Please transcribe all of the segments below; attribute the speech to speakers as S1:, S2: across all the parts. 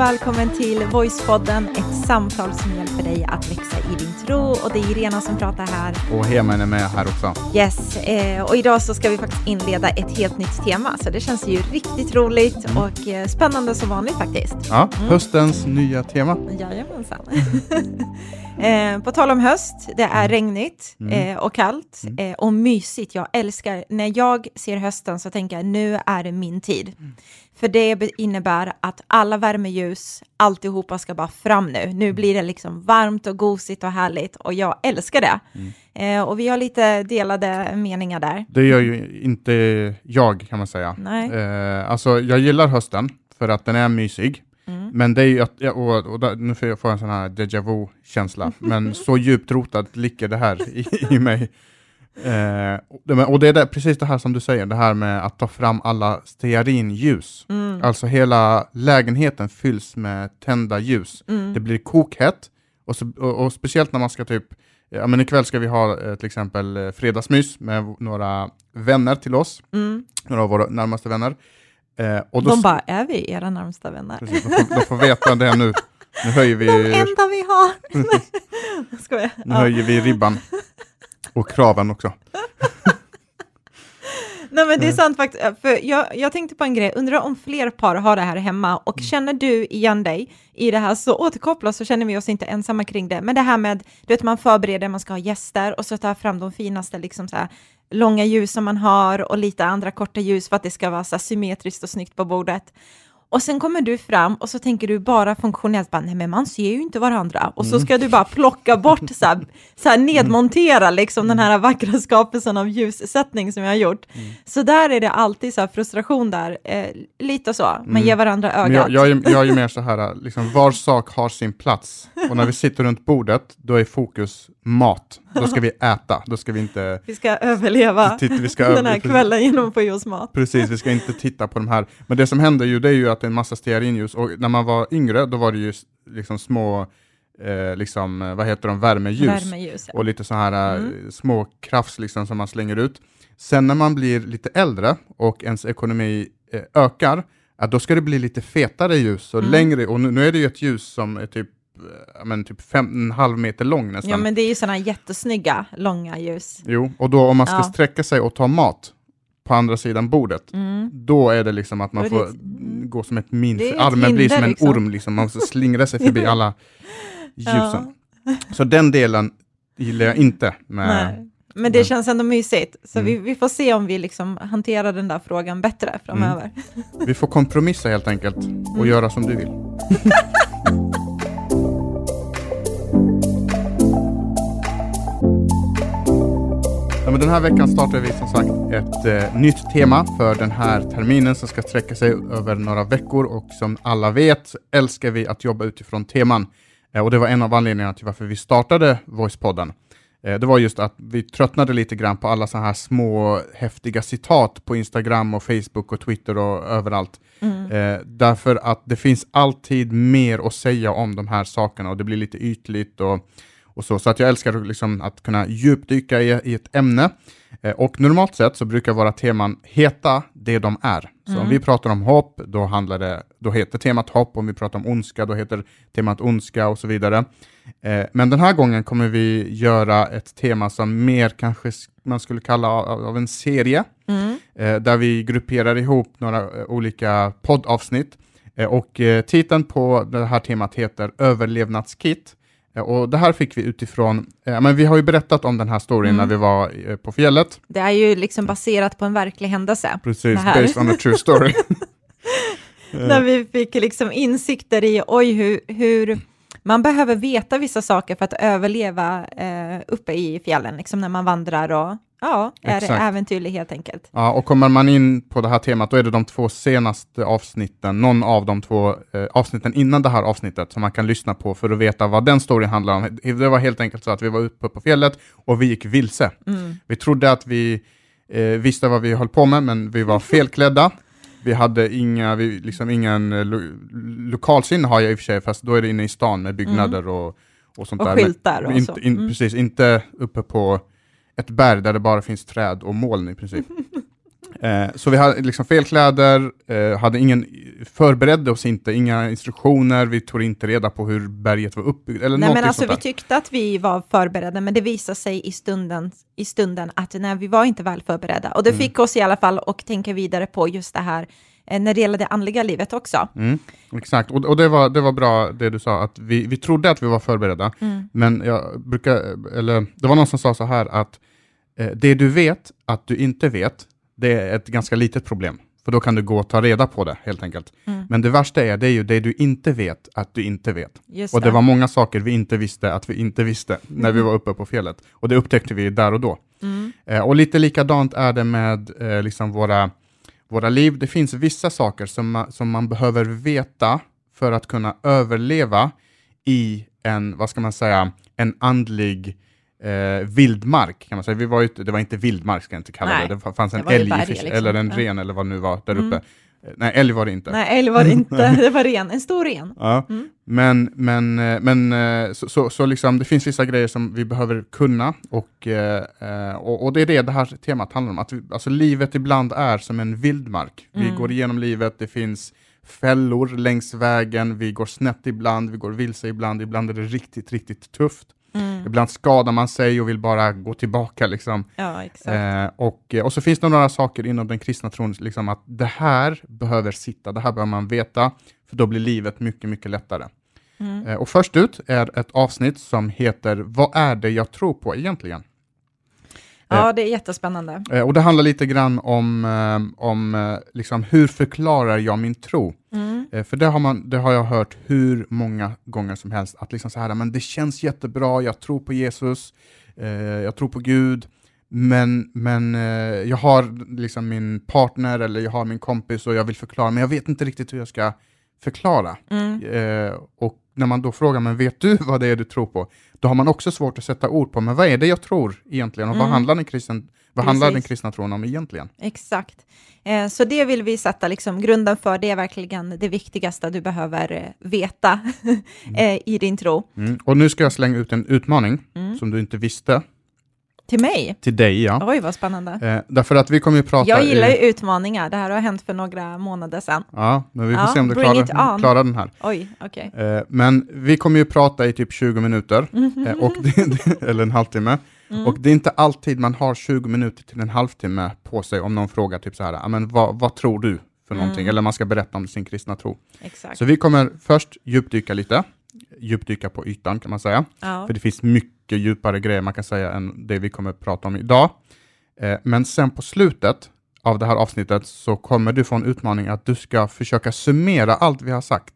S1: och välkommen till Voicepodden, ett samtal som hjälper dig att växa i din tro. Och det är Irena som pratar här.
S2: Och Heman är med här också.
S1: Yes, eh, och idag så ska vi faktiskt inleda ett helt nytt tema, så det känns ju riktigt roligt mm. och eh, spännande som vanligt faktiskt.
S2: Ja, mm. höstens nya tema.
S1: Jajamensan. Eh, på tal om höst, det är mm. regnigt mm. och kallt mm. och mysigt. Jag älskar, när jag ser hösten så tänker jag nu är det min tid. För det innebär att alla värmeljus, alltihopa ska bara fram nu. Nu mm. blir det liksom varmt och gosigt och härligt och jag älskar det. Mm. Eh, och vi har lite delade meningar där.
S2: Det gör ju inte jag kan man säga.
S1: Nej.
S2: Eh, alltså jag gillar hösten för att den är mysig. Mm. Men det är ju att, och, och där, nu får jag en sån här déjà vu-känsla, men så djupt rotat ligger det här i, i mig. Eh, och det är det, precis det här som du säger, det här med att ta fram alla stearinljus. Mm. Alltså hela lägenheten fylls med tända ljus. Mm. Det blir kokhett, och, så, och, och, speciellt när man ska typ, ja men ikväll ska vi ha eh, till exempel eh, fredagsmys med några vänner till oss, mm. några av våra närmaste vänner.
S1: Eh, och då, de bara, är vi era närmsta vänner?
S2: Precis, de, får, de får veta det nu. Nu höjer vi... De
S1: enda vi har!
S2: Nej, nu höjer vi ribban. Och kraven också.
S1: Nej men det är sant faktiskt, för jag, jag tänkte på en grej, undrar om fler par har det här hemma och mm. känner du igen dig i det här så återkoppla så känner vi oss inte ensamma kring det. Men det här med, du vet man förbereder, man ska ha gäster och så tar fram de finaste liksom så här, långa ljus som man har och lite andra korta ljus för att det ska vara så symmetriskt och snyggt på bordet. Och sen kommer du fram och så tänker du bara funktionellt, bara, nej men man ser ju inte varandra. Och så ska du bara plocka bort, så här, så här nedmontera liksom den här vackra skapelsen av ljussättning som jag har gjort. Mm. Så där är det alltid så frustration där, eh, lite så, man mm. ger varandra ögat.
S2: Jag, jag, är, jag är mer så här, liksom, var sak har sin plats. Och när vi sitter runt bordet, då är fokus mat. Då ska vi äta, då ska vi inte...
S1: Vi ska överleva vi ska den här kvällen genom att få i oss mat.
S2: Precis, vi ska inte titta på de här. Men det som händer ju, det är ju att det är en massa stearinljus, och när man var yngre, då var det ju liksom små, eh, liksom, vad heter de, värmeljus.
S1: värmeljus ja.
S2: Och lite så här eh, mm. små krafts liksom som man slänger ut. Sen när man blir lite äldre och ens ekonomi eh, ökar, ja, då ska det bli lite fetare ljus och mm. längre, och nu, nu är det ju ett ljus som är typ men, typ fem, en halv meter lång nästan.
S1: Ja, men det är ju sådana jättesnygga, långa ljus.
S2: Jo, och då om man ska ja. sträcka sig och ta mat på andra sidan bordet, mm. då är det liksom att man får gå som ett min, armen blir som en liksom. orm, liksom. man måste slingra sig förbi alla ljusen. Ja. Så den delen gillar jag inte. Med,
S1: Nej. Men det känns ändå mysigt, så mm. vi, vi, får se om vi liksom hanterar den där frågan bättre framöver.
S2: Mm. Vi får kompromissa helt enkelt och mm. göra som du vill. Ja, men den här veckan startar vi som sagt ett eh, nytt tema för den här terminen som ska sträcka sig över några veckor och som alla vet älskar vi att jobba utifrån teman. Eh, och det var en av anledningarna till varför vi startade Voicepodden. Eh, det var just att vi tröttnade lite grann på alla så här små häftiga citat på Instagram och Facebook och Twitter och överallt. Mm. Eh, därför att det finns alltid mer att säga om de här sakerna och det blir lite ytligt och och så, så att jag älskar liksom att kunna djupdyka i, i ett ämne. Eh, och normalt sett så brukar våra teman heta det de är. Så mm. om vi pratar om hopp, då, handlar det, då heter temat hopp. Om vi pratar om ondska, då heter temat ondska och så vidare. Eh, men den här gången kommer vi göra ett tema som mer kanske man skulle kalla av, av en serie, mm. eh, där vi grupperar ihop några olika poddavsnitt. Och titeln på det här temat heter Överlevnadskit. Och det här fick vi utifrån, eh, men vi har ju berättat om den här storyn mm. när vi var eh, på fjället.
S1: Det är ju liksom baserat på en verklig händelse.
S2: Precis, based on a true story.
S1: när vi fick liksom insikter i, oj, hur, hur man behöver veta vissa saker för att överleva eh, uppe i fjällen, liksom när man vandrar och Ja, är Exakt. det äventyrlig helt enkelt.
S2: Ja, och kommer man in på det här temat, då är det de två senaste avsnitten, någon av de två eh, avsnitten innan det här avsnittet, som man kan lyssna på för att veta vad den storyn handlar om. Det var helt enkelt så att vi var uppe på fjället och vi gick vilse. Mm. Vi trodde att vi eh, visste vad vi höll på med, men vi var felklädda. Vi hade inga, vi, liksom ingen eh, lo, lokalsinne har jag i och för sig, fast då är det inne i stan med byggnader mm. och, och sånt
S1: och
S2: där.
S1: Skyltar och
S2: inte, in, mm. Precis, inte uppe på ett berg där det bara finns träd och moln i princip. Eh, så vi hade liksom fel kläder, eh, hade ingen, förberedde oss inte, inga instruktioner, vi tog inte reda på hur berget var uppbyggt, eller
S1: Nej, men alltså, vi tyckte att vi var förberedda, men det visade sig i stunden, i stunden att nej, vi var inte väl förberedda. Och det
S2: Mm.
S1: fick oss i alla fall att tänka vidare på just det här eh, när det gäller det andliga livet också.
S2: Mm, exakt, och, och det, var, det var bra det du sa, att vi, vi trodde att vi var förberedda,
S1: Mm.
S2: men jag brukar, eller det var någon som sa så här att det du vet att du inte vet, det är ett ganska litet problem. För då kan du gå och ta reda på det helt enkelt.
S1: Mm.
S2: Men det värsta är, det är ju det du inte vet att du inte vet.
S1: Just
S2: Och det var många saker vi inte visste att vi inte visste när vi var uppe på fjället. Och det upptäckte vi där och då.
S1: Mm.
S2: Eh, och lite likadant är det med eh, liksom våra, våra liv. Det finns vissa saker som, ma- som man behöver veta för att kunna överleva i en, vad ska man säga, en andlig eh, vildmark. Kan man säga. Vi var ju, inte- det var inte vildmark, ska jag inte kalla
S1: Nej,
S2: det. Det fanns
S1: det
S2: en
S1: ju
S2: älg,
S1: berg, liksom.
S2: eller en ren eller vad det nu var där
S1: Mm.
S2: uppe. Eh, Nej, älg var det inte.
S1: Nej, eller var det inte, det var ren, en stor ren.
S2: Ja,
S1: Mm.
S2: men, men, eh, men eh, så, så, så liksom, det finns vissa grejer som vi behöver kunna och, och, och det är det det här temat handlar om. Att vi, alltså livet ibland är som en vildmark. Vi
S1: Mm.
S2: går igenom livet, det finns fällor längs vägen, vi går snett ibland, vi går vilse ibland, ibland är det riktigt, riktigt tufft.
S1: Mm.
S2: Ibland skadar man sig och vill bara gå tillbaka. Liksom.
S1: Ja.
S2: Eh, och, och så finns det några saker inom den kristna tron, liksom att det här behöver sitta, det här behöver man veta, för då blir livet mycket, mycket lättare.
S1: Mm.
S2: Eh, och först ut är ett avsnitt som heter Vad är det jag tror på egentligen?
S1: Ja, det är jättespännande.
S2: Eh, och det handlar lite grann om, eh, om eh, liksom, hur förklarar jag min tro?
S1: Mm.
S2: Eh, för det har, man, det har jag hört hur många gånger som helst, att liksom så här, men det känns jättebra, jag tror på Jesus, eh, jag tror på Gud, men, men eh, jag har liksom min partner eller jag har min kompis och jag vill förklara, men jag vet inte riktigt hur jag ska förklara.
S1: Mm.
S2: Eh, och när man då frågar, men vet du vad det är du tror på? Då har man också svårt att sätta ord på, men vad är det jag tror egentligen? Och vad,
S1: Mm.
S2: handlar den, kristen, vad handlar den kristna tron om egentligen?
S1: Exakt. Eh, så det vill vi sätta liksom grunden för. Det är verkligen det viktigaste du behöver eh, veta eh, i din tro.
S2: Mm. Och nu ska jag slänga ut en utmaning
S1: Mm.
S2: som du inte visste,
S1: Till mig?
S2: till dig. Ja.
S1: Oj, vad spännande.
S2: Eh, därför att vi kommer ju prata...
S1: Jag gillar ju
S2: i,
S1: utmaningar. Det här har hänt för några månader sedan.
S2: Ja, men vi får
S1: Ja,
S2: se om du klarar, klarar den här.
S1: Oj, okej.
S2: Eh, men vi kommer ju prata i typ 20 minuter, eh, och det, eller en halvtimme.
S1: Mm.
S2: Och det är inte alltid man har 20 minuter till en halvtimme på sig om någon frågar typ så här, "Ja, men vad, vad tror du för någonting?
S1: Mm.
S2: Eller man ska berätta om sin kristna tro.
S1: Exakt.
S2: Så vi kommer först djupdyka lite, djupdyka på ytan kan man säga.
S1: Ja.
S2: För det finns mycket djupare grejer man kan säga än det vi kommer prata om idag. Eh, men sen på slutet av det här avsnittet så kommer du få en utmaning att du ska försöka summera allt vi har sagt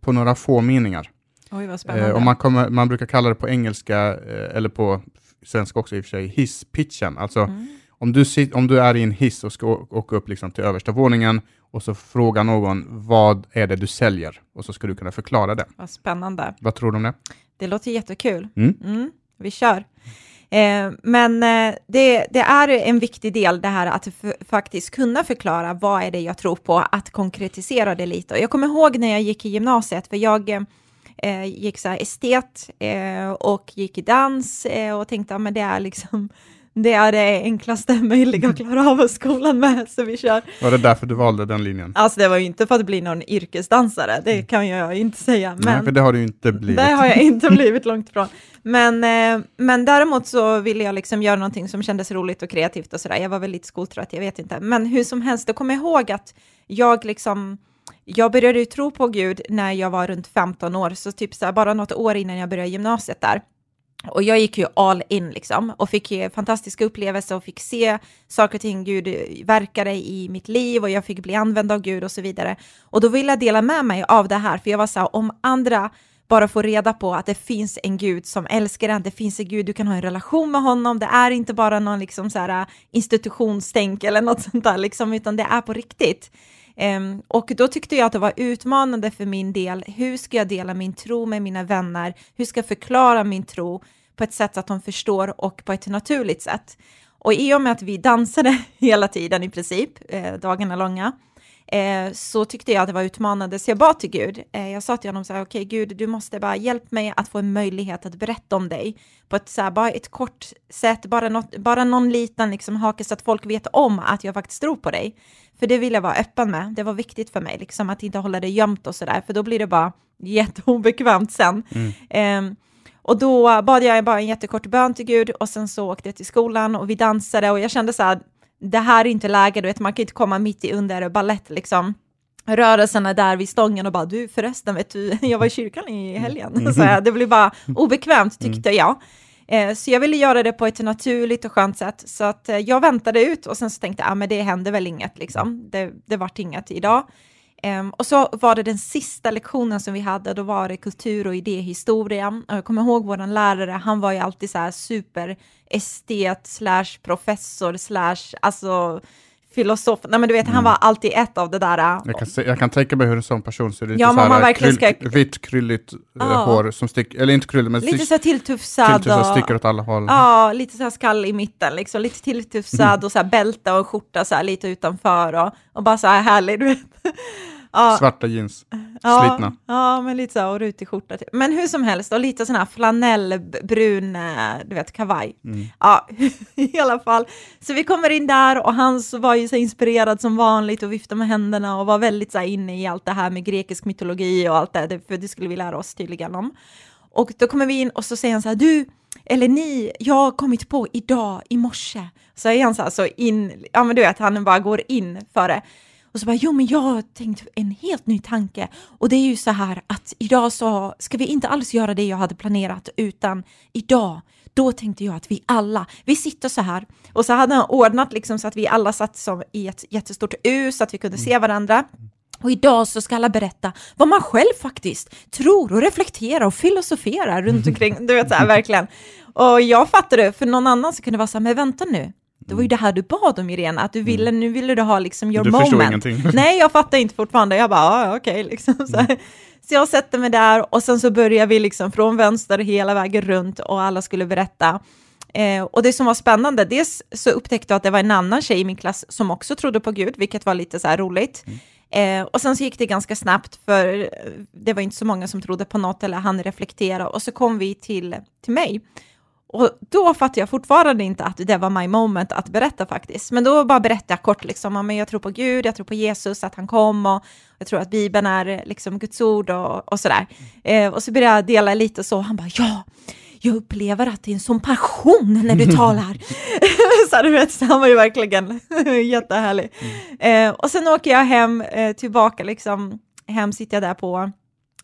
S2: på några få meningar.
S1: Oj, vad spännande.
S2: Eh, och man, kommer, man brukar kalla det på engelska, eh, eller på svenska också i och för sig, hisspitchen. Alltså
S1: Mm.
S2: om, du sit, om du är i en hiss och ska åka upp liksom till översta våningen och så frågar någon vad är det du säljer? Och så ska du kunna förklara det.
S1: Vad spännande.
S2: Vad tror du om det?
S1: Det låter jättekul.
S2: Mm.
S1: Mm, vi kör. Eh, men eh, det, det är en viktig del det här att faktiskt kunna förklara vad är det jag tror på, att konkretisera det lite. Och jag kommer ihåg när jag gick i gymnasiet, för jag eh, gick så estet eh, och gick i dans eh, och tänkte att men det är liksom det är det enklaste möjliga att klara av skolan med, så vi kör.
S2: Var det därför du valde den linjen?
S1: Alltså det var ju inte för att bli någon yrkesdansare, det kan jag inte säga. Men...
S2: Nej, för det har du inte blivit.
S1: Det har jag inte blivit långt ifrån. Men, eh, men däremot så ville jag liksom göra någonting som kändes roligt och kreativt och sådär. Jag var väl lite skoltrött, jag vet inte. Men hur som helst, då kommer jag ihåg att jag liksom, jag började ju tro på Gud när jag var runt 15 år, så typ så här, bara något år innan jag började gymnasiet där. Och jag gick ju all in liksom och fick ju fantastiska upplevelser och fick se saker och ting Gud verkade i mitt liv och jag fick bli använd av Gud och så vidare. Och då ville jag dela med mig av det här, för jag var så här, om andra bara får reda på att det finns en Gud som älskar en, det finns en Gud, du kan ha en relation med honom, det är inte bara någon liksom så här eh, institutionstänk eller något sånt där liksom, utan det är på riktigt. Ehm, och då tyckte jag att det var utmanande för min del. Hur ska jag dela min tro med mina vänner? Hur ska jag förklara min tro på ett sätt att de förstår och på ett naturligt sätt? Och i och med att vi dansade hela tiden i princip, eh, dagarna långa, eh, så tyckte jag att det var utmanande, så jag bad till Gud. Eh, jag sa till honom så här, okej okay, Gud, du måste bara hjälpa mig att få en möjlighet att berätta om dig på ett så här, bara ett kort sätt, bara, något, bara någon liten liksom, hake så att folk vet om att jag faktiskt tror på dig. För det vill jag vara öppen med, det var viktigt för mig, liksom, att inte hålla det gömt och sådär, för då blir det bara jätteobekvämt sen. Mm. Eh, och då bad jag bara en jättekort bön till Gud och sen så åkte jag till skolan och vi dansade och jag kände så här, det här är inte läge, du vet, man kan inte komma mitt i under ballett liksom rörelserna där vid stången och bara du förresten vet du, jag var i kyrkan i helgen. Mm. Så det blev bara obekvämt tyckte mm. jag. Eh, så jag ville göra det på ett naturligt och skönt sätt. Så att eh, jag väntade ut och sen så tänkte jag, ah, men det hände väl inget liksom. Det, det vart inget idag. Um, och så var det den sista lektionen som vi hade, då var det kultur och idéhistoria. Jag kommer ihåg vår lärare, han var ju alltid så här super estet slash professor slash, alltså filosof. Nej men du vet, mm. han var alltid ett av det där.
S2: Jag kan, se, jag kan tänka mig hur en sån person ser ut. Ja, man, man verkligen kryll, ska... Vitt krylligt ja. hår som sticker, eller inte krylligt men
S1: lite så här tilltufsad.
S2: Tilltufsad, och, sticker åt alla håll.
S1: Ja, lite så här skall i mitten liksom, lite tilltufsad mm. och så här bälte och skjorta så här lite utanför och, och bara så här härlig, du vet.
S2: Ja. Svarta jeans,
S1: ja,
S2: slitna.
S1: Ja, men lite så och rutig skjorta. Typ. Men hur som helst, och lite sån här flanellbrun, eh, du vet, kavaj. Mm. Ja, i alla fall. Så vi kommer in där och han var ju så inspirerad som vanligt och viftade med händerna och var väldigt så inne i allt det här med grekisk mytologi och allt det, för det skulle vi lära oss tydligen om. Och då kommer vi in och så säger han så här, du, eller ni, jag har kommit på idag, i morse. Så är han så här så in, ja men du vet, han bara går in för det. Och så bara, jo men jag har tänkt en helt ny tanke och det är ju så här att idag så ska vi inte alls göra det jag hade planerat utan idag då tänkte jag att vi alla, vi sitter så här och så hade han ordnat liksom så att vi alla satt som i ett jättestort U så att vi kunde se varandra. Och idag så ska alla berätta vad man själv faktiskt tror och reflekterar och filosoferar runt omkring. Du vet så här verkligen. Och jag fattade, för någon annan så kunde det vara så här, men vänta nu, det var ju det här du bad om Irene, att du ville, mm. nu ville du ha liksom your
S2: du
S1: moment. Du
S2: ingenting.
S1: Nej, jag fattar inte fortfarande. Jag bara, ah, okej, okay, liksom. Så, mm. så, jag sätter mig där och sen så börjar vi liksom från vänster hela vägen runt och alla skulle berätta. Eh, och det som var spännande, dels så upptäckte jag att det var en annan tjej i min klass som också trodde på Gud, vilket var lite så här roligt. Mm. Eh, och sen så gick det ganska snabbt, för det var inte så många som trodde på något eller han reflektera. Och så kom vi till, till mig. Och då fattar jag fortfarande inte att det var my moment att berätta faktiskt. Men då bara berättade jag kort, liksom, men jag tror på Gud, jag tror på Jesus, att han kom och jag tror att Bibeln är liksom Guds ord och, och sådär. Eh, och så började jag dela lite så, han bara ja, jag upplever att det är en sån passion när du talar. så du vet, han var ju verkligen jättehärlig. Mm. Eh, och sen åker jag hem eh, tillbaka, liksom, hem sitter jag där på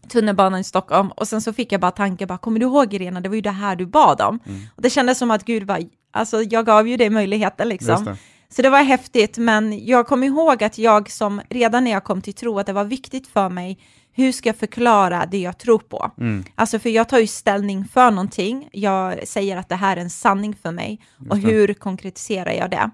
S1: tunnelbanan i Stockholm och sen så fick jag bara tanken, bara, kommer du ihåg Irena, det var ju det här du bad om. Mm. Och det kändes som att Gud var, alltså jag gav ju dig möjligheten liksom. Det. Så det var häftigt, men jag kom ihåg att jag som, redan när jag kom till tro, att det var viktigt för mig, hur ska jag förklara det jag tror på? Mm. Alltså för jag tar ju ställning för någonting, jag säger att det här är en sanning för mig, och hur konkretiserar jag det?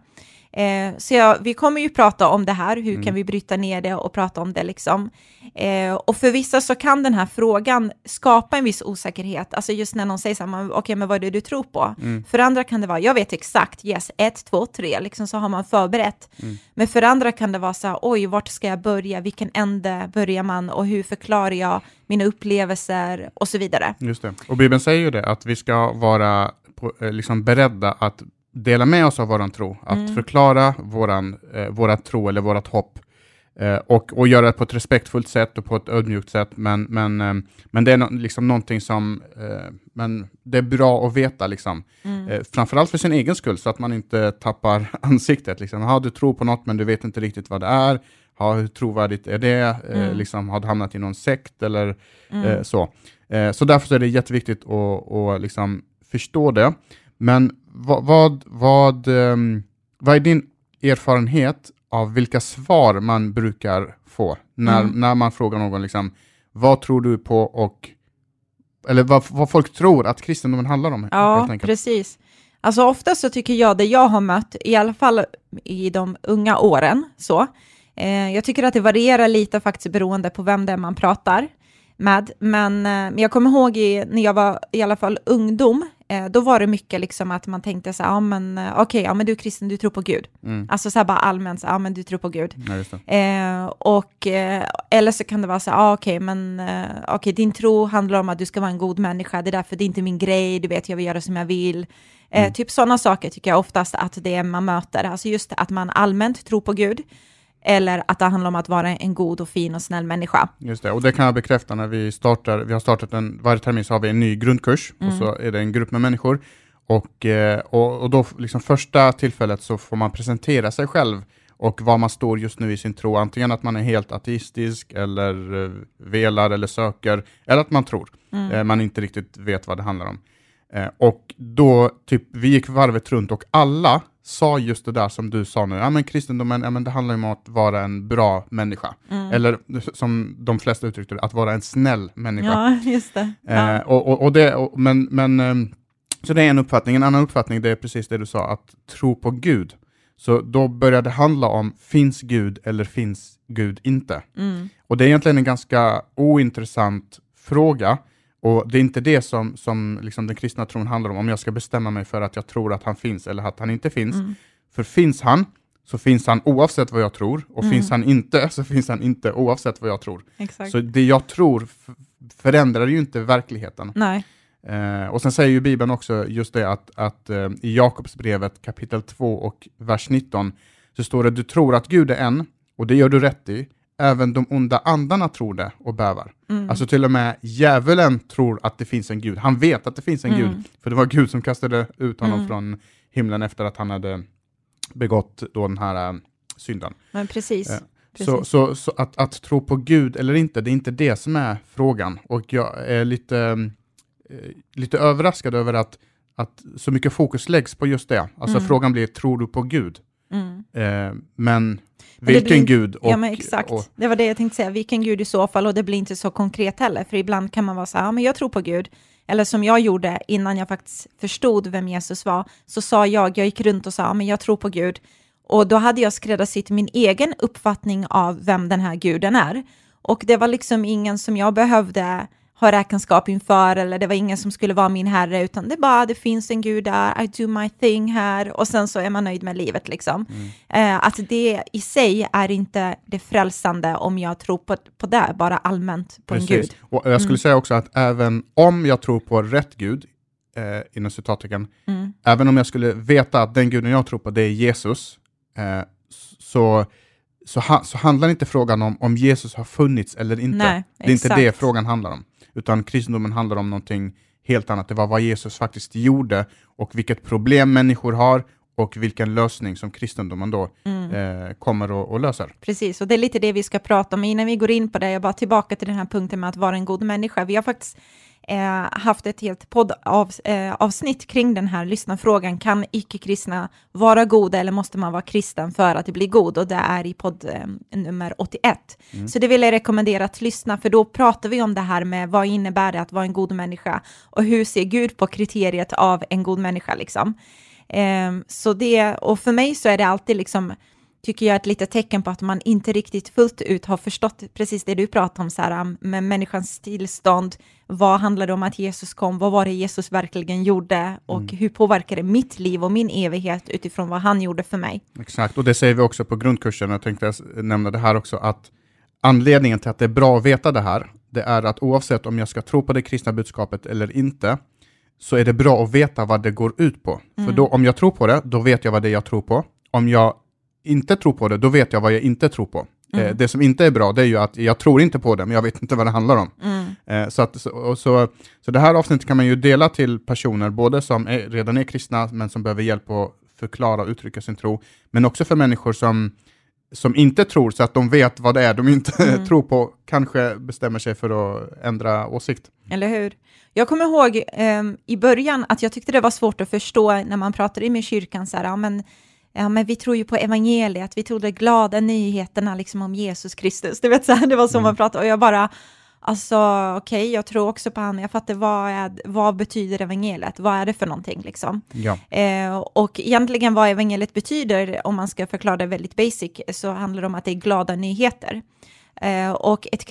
S1: Eh, så jag, vi kommer ju prata om det här, hur mm. kan vi bryta ner det och prata om det liksom. Eh, och för vissa så kan den här frågan skapa en viss osäkerhet, alltså just när någon säger så här, okej okay, men vad är det du tror på? Mm. För andra kan det vara, jag vet exakt, yes, ett, två, tre, liksom så har man förberett. Mm. Men för andra kan det vara så här, oj, vart ska jag börja, vilken ände börjar man och hur förklarar jag mina upplevelser och så vidare.
S2: Just det, och Bibeln säger ju det, att vi ska vara på, eh, liksom beredda att dela med oss av våran tro, att mm. förklara våran, eh, våra tro eller vårat hopp eh, och, och göra det på ett respektfullt sätt och på ett ödmjukt sätt. Men, men, eh, men det är no liksom någonting som eh, men det är bra att veta, liksom. Mm. Eh, framförallt för sin egen skull, så att man inte tappar ansiktet. Liksom. Ha, du tror på något, men du vet inte riktigt vad det är. Ha, hur trovärdigt är det? Eh, mm. liksom, har du hamnat i någon sekt eller mm. så? så därför är det jätteviktigt att, att liksom förstå det. Men vad, vad, vad, um, vad är din erfarenhet av vilka svar man brukar få när, mm. när man frågar någon liksom, vad tror du på och eller vad, vad folk tror att kristendomen handlar om?
S1: Ja, precis. Alltså ofta så tycker jag, det jag har mött, i alla fall i de unga åren, så, eh, jag tycker att det varierar lite faktiskt beroende på vem det är man pratar med. Men, eh, jag kommer ihåg i, när jag var i alla fall ungdom, då var det mycket liksom att man tänkte så här, ja men eh, okej, ja men du är kristen, du tror på Gud.
S2: Mm.
S1: Alltså så här bara allmänt, så, ja men du tror på Gud.
S2: Ja.
S1: Eh, och, eh, eller så kan det vara så här, ah, okej, men eh, okej, din tro handlar om att du ska vara en god människa, det är därför det är inte min grej, du vet, jag vill göra som jag vill. Eh,
S2: Mm.
S1: Typ sådana saker tycker jag oftast att det är man möter, alltså just att man allmänt tror på Gud, eller att det handlar om att vara en god och fin och snäll människa.
S2: Just det, och det kan jag bekräfta när vi startar, vi har startat en, varje termin så har vi en ny grundkurs, och
S1: Mm.
S2: så är det en grupp med människor, och, eh, och, och då liksom första tillfället så får man presentera sig själv och var man står just nu i sin tro, antingen att man är helt ateistisk, eller eh, velar eller söker, eller att man tror.
S1: Mm.
S2: Eh, man inte riktigt vet vad det handlar om. Och då, typ, vi gick varvet runt och alla sa just det där som du sa nu, ja men kristendomen, ja men det handlar ju om att vara en bra människa.
S1: Mm.
S2: Eller som de flesta uttryckte det, att vara en snäll människa.
S1: Ja, just det. Ja.
S2: Eh, och, och, och det och, men, men, ehm, så det är en uppfattning. En annan uppfattning det är precis det du sa, att tro på Gud. Så då börjar det handla om, finns Gud eller finns Gud inte?
S1: Mm.
S2: Och det är egentligen en ganska ointressant fråga. Och det är inte det som, som liksom den kristna tron handlar om, om jag ska bestämma mig för att jag tror att han finns eller att han inte finns.
S1: Mm.
S2: För finns han, så finns han oavsett vad jag tror. Och
S1: Mm.
S2: finns han inte, så finns han inte oavsett vad jag tror.
S1: Exakt.
S2: Så det jag tror förändrar ju inte verkligheten.
S1: Nej.
S2: Eh, och sen säger ju Bibeln också just det att, att eh, i Jakobsbrevet kapitel 2 och vers 19 så står det du tror att Gud är en och det gör du rätt i. Även de onda andarna tror det och bävar.
S1: Mm.
S2: Alltså till och med djävulen tror att det finns en gud. Han vet att det finns en
S1: Mm.
S2: gud. För det var Gud som kastade ut honom
S1: Mm.
S2: från himlen efter att han hade begått då den här äh, synden.
S1: Men precis.
S2: Eh,
S1: precis.
S2: Så, så, så att, att tro på Gud eller inte, det är inte det som är frågan. Och jag är lite, eh, lite överraskad över att, att så mycket fokus läggs på just det. Alltså
S1: Mm.
S2: frågan blir, tror du på Gud?
S1: Mm.
S2: Eh, men vilken
S1: blir-
S2: Gud? Och,
S1: ja, men exakt.
S2: och-
S1: det var det jag tänkte säga. Vilken gud i så fall? Och det blir inte så konkret heller. För ibland kan man vara så här, ja, men jag tror på Gud. Eller som jag gjorde innan jag faktiskt förstod vem Jesus var, så sa jag, jag gick runt och sa, ja, men jag tror på Gud. Och då hade jag skräddarsytt min egen uppfattning av vem den här guden är. Och det var liksom ingen som jag behövde ha räkenskap inför, eller det var ingen som skulle vara min herre, utan det bara, det finns en gud där, I do my thing här, och sen så är man nöjd med livet liksom. Eh, att det i sig är inte det frälsande om jag tror på, på det, bara allmänt på en gud.
S2: Precis. Och jag skulle säga också att även om jag tror på rätt Gud, eh, inom citattecken,
S1: Mm.
S2: även om jag skulle veta att den guden jag tror på det är Jesus, eh, så, så, ha, så handlar inte frågan om om Jesus har funnits eller inte.
S1: Nej,
S2: det är inte det frågan handlar om, utan kristendomen handlar om någonting helt annat. Det var vad Jesus faktiskt gjorde och vilket problem människor har och vilken lösning som kristendomen då
S1: Mm.
S2: eh, kommer och, och löser.
S1: Precis, och det är lite det vi ska prata om. Innan vi går in på det, jag bara tillbaka till den här punkten med att vara en god människa. Vi har faktiskt haft ett helt poddavsnitt eh, kring den här lyssnarfrågan. Kan icke-kristna vara goda eller måste man vara kristen för att bli god? Och det är i podd eh, nummer 81. Så det vill jag rekommendera att lyssna, för då pratar vi om det här med vad innebär det att vara en god människa och hur ser Gud på kriteriet av en god människa liksom. Ehm, så det, och för mig så är det alltid liksom, tycker jag, ett litet tecken på att man inte riktigt fullt ut har förstått precis det du pratar om, um, med människans tillstånd, vad handlar det om att Jesus kom, vad var det Jesus verkligen gjorde och hur påverkar det mitt liv och min evighet utifrån vad han gjorde för mig.
S2: Exakt, och det säger vi också på grundkursen, jag tänkte nämna det här också, att anledningen till att det är bra att veta det här, det är att oavsett om jag ska tro på det kristna budskapet eller inte, så är det bra att veta vad det går ut på. För då, om jag tror på det, då vet jag vad det är jag tror på. Om jag inte tror på det, då vet jag vad jag inte tror på. Eh, det som inte är bra, det är ju att jag tror inte på det, men jag vet inte vad det handlar om. Eh, så, att, så, så, så det här avsnittet kan man ju dela till personer, både som är, redan är kristna, men som behöver hjälp att förklara och uttrycka sin tro, men också för människor som, som inte tror, så att de vet vad det är de inte tror på, kanske bestämmer sig för att ändra åsikt.
S1: Eller hur? Jag kommer ihåg ehm, i början att jag tyckte det var svårt att förstå när man pratade med kyrkan så här, ja men, ja men vi tror ju på evangeliet, vi tror de glada nyheterna liksom om Jesus Kristus, du vet så här, det var så man pratade och jag bara, alltså okej, jag tror också på han, jag fattar vad, är, vad betyder evangeliet, vad är det för någonting liksom?
S2: Ja.
S1: Eh, och egentligen vad evangeliet betyder, om man ska förklara det väldigt basic, så handlar det om att det är glada nyheter. Eh, och ett,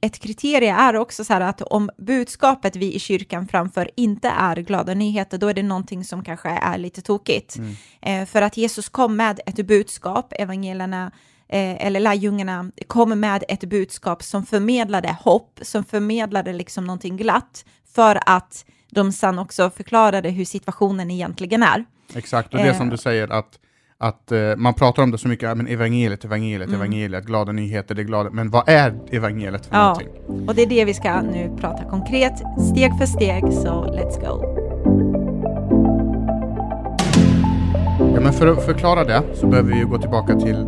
S1: ett kriterie är också så här att om budskapet vi i kyrkan framför inte är glada nyheter, då är det någonting som kanske är lite tokigt.
S2: Mm.
S1: Eh, för att Jesus kom med ett budskap, evangelierna eh, eller lärjungarna kom med ett budskap som förmedlade hopp, som förmedlade liksom någonting glatt, för att de sen också förklarade hur situationen egentligen är.
S2: Exakt, och det som du säger att, att eh, man pratar om det så mycket, men evangeliet, evangeliet,
S1: Mm.
S2: evangeliet, glada nyheter, det är glada, men vad är evangeliet för
S1: Ja.
S2: någonting?
S1: Och det är det vi ska nu prata konkret, steg för steg, så let's go.
S2: Ja, men för att förklara det så behöver vi gå tillbaka till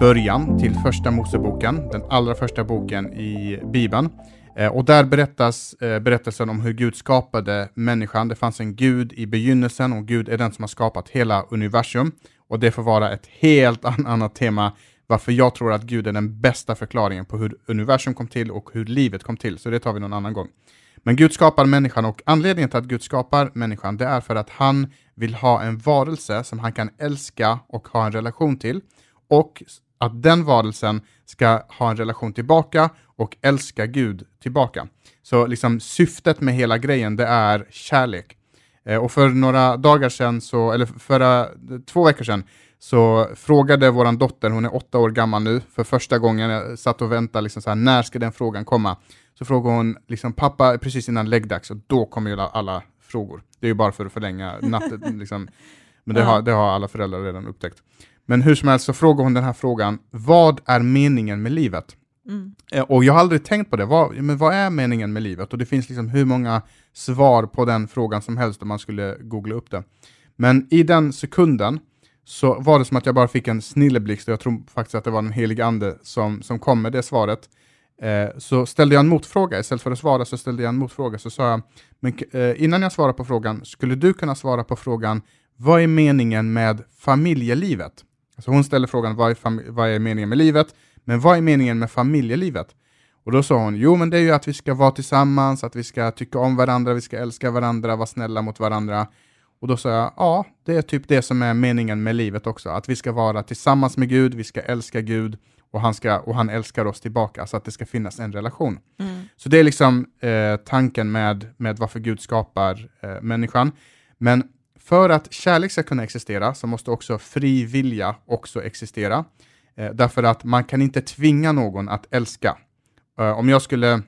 S2: början, till första Moseboken, den allra första boken i Bibeln. Eh, och där berättas eh, berättelsen om hur Gud skapade människan. Det fanns en Gud i begynnelsen och Gud är den som har skapat hela universum. Och det får vara ett helt annat tema varför jag tror att Gud är den bästa förklaringen på hur universum kom till och hur livet kom till. Så det tar vi någon annan gång. Men Gud skapar människan och anledningen till att Gud skapar människan det är för att han vill ha en varelse som han kan älska och ha en relation till och att den varelsen ska ha en relation tillbaka och älska Gud tillbaka. Så liksom syftet med hela grejen det är kärlek. Eh, och för några dagar sedan, så, eller förra två veckor sedan, så frågade våran dotter, hon är åtta år gammal nu, för första gången, jag satt och väntade, liksom så här, när ska den frågan komma? Så frågade hon, liksom, pappa, precis innan läggdags, och då kommer ju alla, frågor. Det är ju bara för att förlänga natten, liksom. men det, har, det har alla föräldrar redan upptäckt. Men hur som helst så frågar hon den här frågan, vad är meningen med livet?
S1: Mm.
S2: Eh, och jag har aldrig tänkt på det, vad, men vad är meningen med livet? Och det finns liksom hur många svar på den frågan som helst om man skulle googla upp det. Men i den sekunden så var det som att jag bara fick en snilleblixt och jag tror faktiskt att det var den helige ande som, som kom med det svaret. Eh, så ställde jag en motfråga, istället för att svara så ställde jag en motfråga. Så sa jag, men, eh, innan jag svarar på frågan, skulle du kunna svara på frågan, vad är meningen med familjelivet? Alltså hon ställer frågan, vad är, vad är meningen med livet? Men vad är meningen med familjelivet? Och då sa hon, jo men det är ju att vi ska vara tillsammans, att vi ska tycka om varandra, vi ska älska varandra, vara snälla mot varandra. Och då sa jag, ja, det är typ det som är meningen med livet också, att vi ska vara tillsammans med Gud, vi ska älska Gud och han, ska, och han älskar oss tillbaka, så att det ska finnas en relation.
S1: Mm.
S2: Så det är liksom eh, tanken med, med varför Gud skapar eh, människan. Men för att kärlek ska kunna existera så måste också fri vilja också existera. Eh, därför att man kan inte tvinga någon att älska. Eh, om jag skulle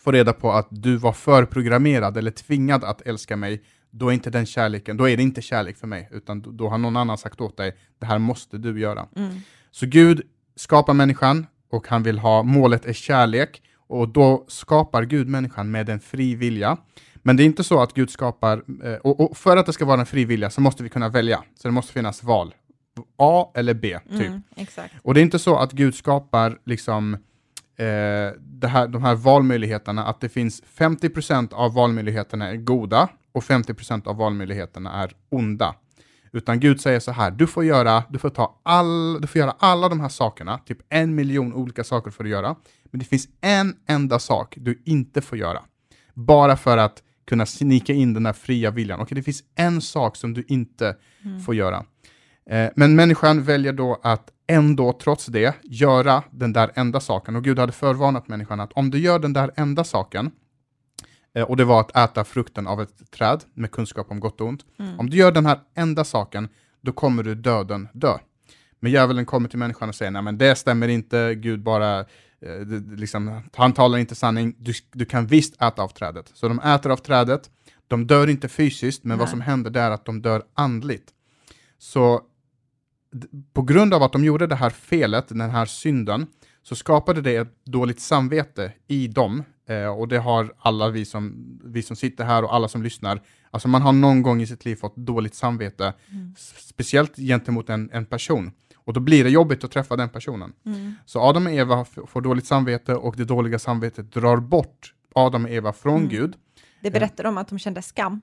S2: få reda på att du var förprogrammerad eller tvingad att älska mig, då är inte den kärleken, då är det inte kärlek för mig, utan då, då har någon annan sagt åt dig, det här måste du göra.
S1: Mm.
S2: Så Gud skapar människan och han vill ha, målet är kärlek och då skapar Gud människan med en fri vilja. Men det är inte så att Gud skapar, eh, och, och för att det ska vara en fri vilja så måste vi kunna välja, så det måste finnas val. A eller B, typ.
S1: Mm. Exakt.
S2: Och det är inte så att Gud skapar liksom eh, här, de här valmöjligheterna, att det finns 50% av valmöjligheterna är goda och 50% av valmöjligheterna är onda. Utan Gud säger så här, du får göra, du får ta all, du får göra alla de här sakerna, typ en miljon olika saker får du göra, men det finns en enda sak du inte får göra. Bara för att kunna snika in den här fria viljan. Okej, det finns en sak som du inte får göra. Eh, men människan väljer då att ändå, trots det, göra den där enda saken. Och Gud hade förvarnat människan att om du gör den där enda saken, eh, och det var att äta frukten av ett träd med kunskap om gott och ont. Om du gör den här enda saken, då kommer du döden dö. Men djävulen kommer till människan och säger, nej men det stämmer inte, Gud bara, eh, det, liksom, han talar inte sanning, du, du kan visst äta av trädet. Så de äter av trädet, de dör inte fysiskt, men vad
S1: Nej.
S2: som händer det är att de dör andligt. Så på grund av att de gjorde det här felet, den här synden, så skapade det ett dåligt samvete i dem. Eh, och det har alla vi som, vi som sitter här och alla som lyssnar. Alltså man har någon gång i sitt liv fått dåligt samvete, s- speciellt gentemot en, en person. Och då blir det jobbigt att träffa den personen.
S1: Mm.
S2: Så Adam och Eva får dåligt samvete och det dåliga samvetet drar bort Adam och Eva från
S1: Mm.
S2: Gud.
S1: Det berättar om att de kände skam.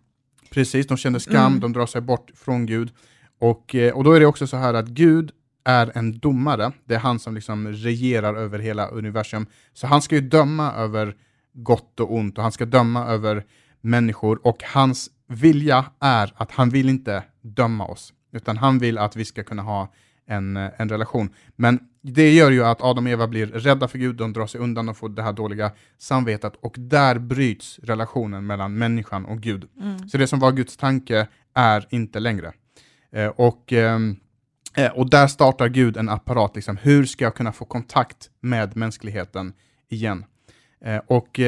S2: Precis, de känner skam,
S1: Mm.
S2: de drar sig bort från Gud. Och, eh, och då är det också så här att Gud är en domare, det är han som liksom regerar över hela universum. Så han ska ju döma över gott och ont och han ska döma över människor och hans vilja är att han vill inte döma oss, utan han vill att vi ska kunna ha en, eh, en relation. Men det gör ju att Adam och Eva blir rädda för Gud, de drar sig undan och får det här dåliga samvetet och där bryts relationen mellan människan och Gud.
S1: Mm.
S2: Så det som var Guds tanke är inte längre. Eh, och, ehm, eh, och där startar Gud en apparat, liksom, hur ska jag kunna få kontakt med mänskligheten igen? Eh, och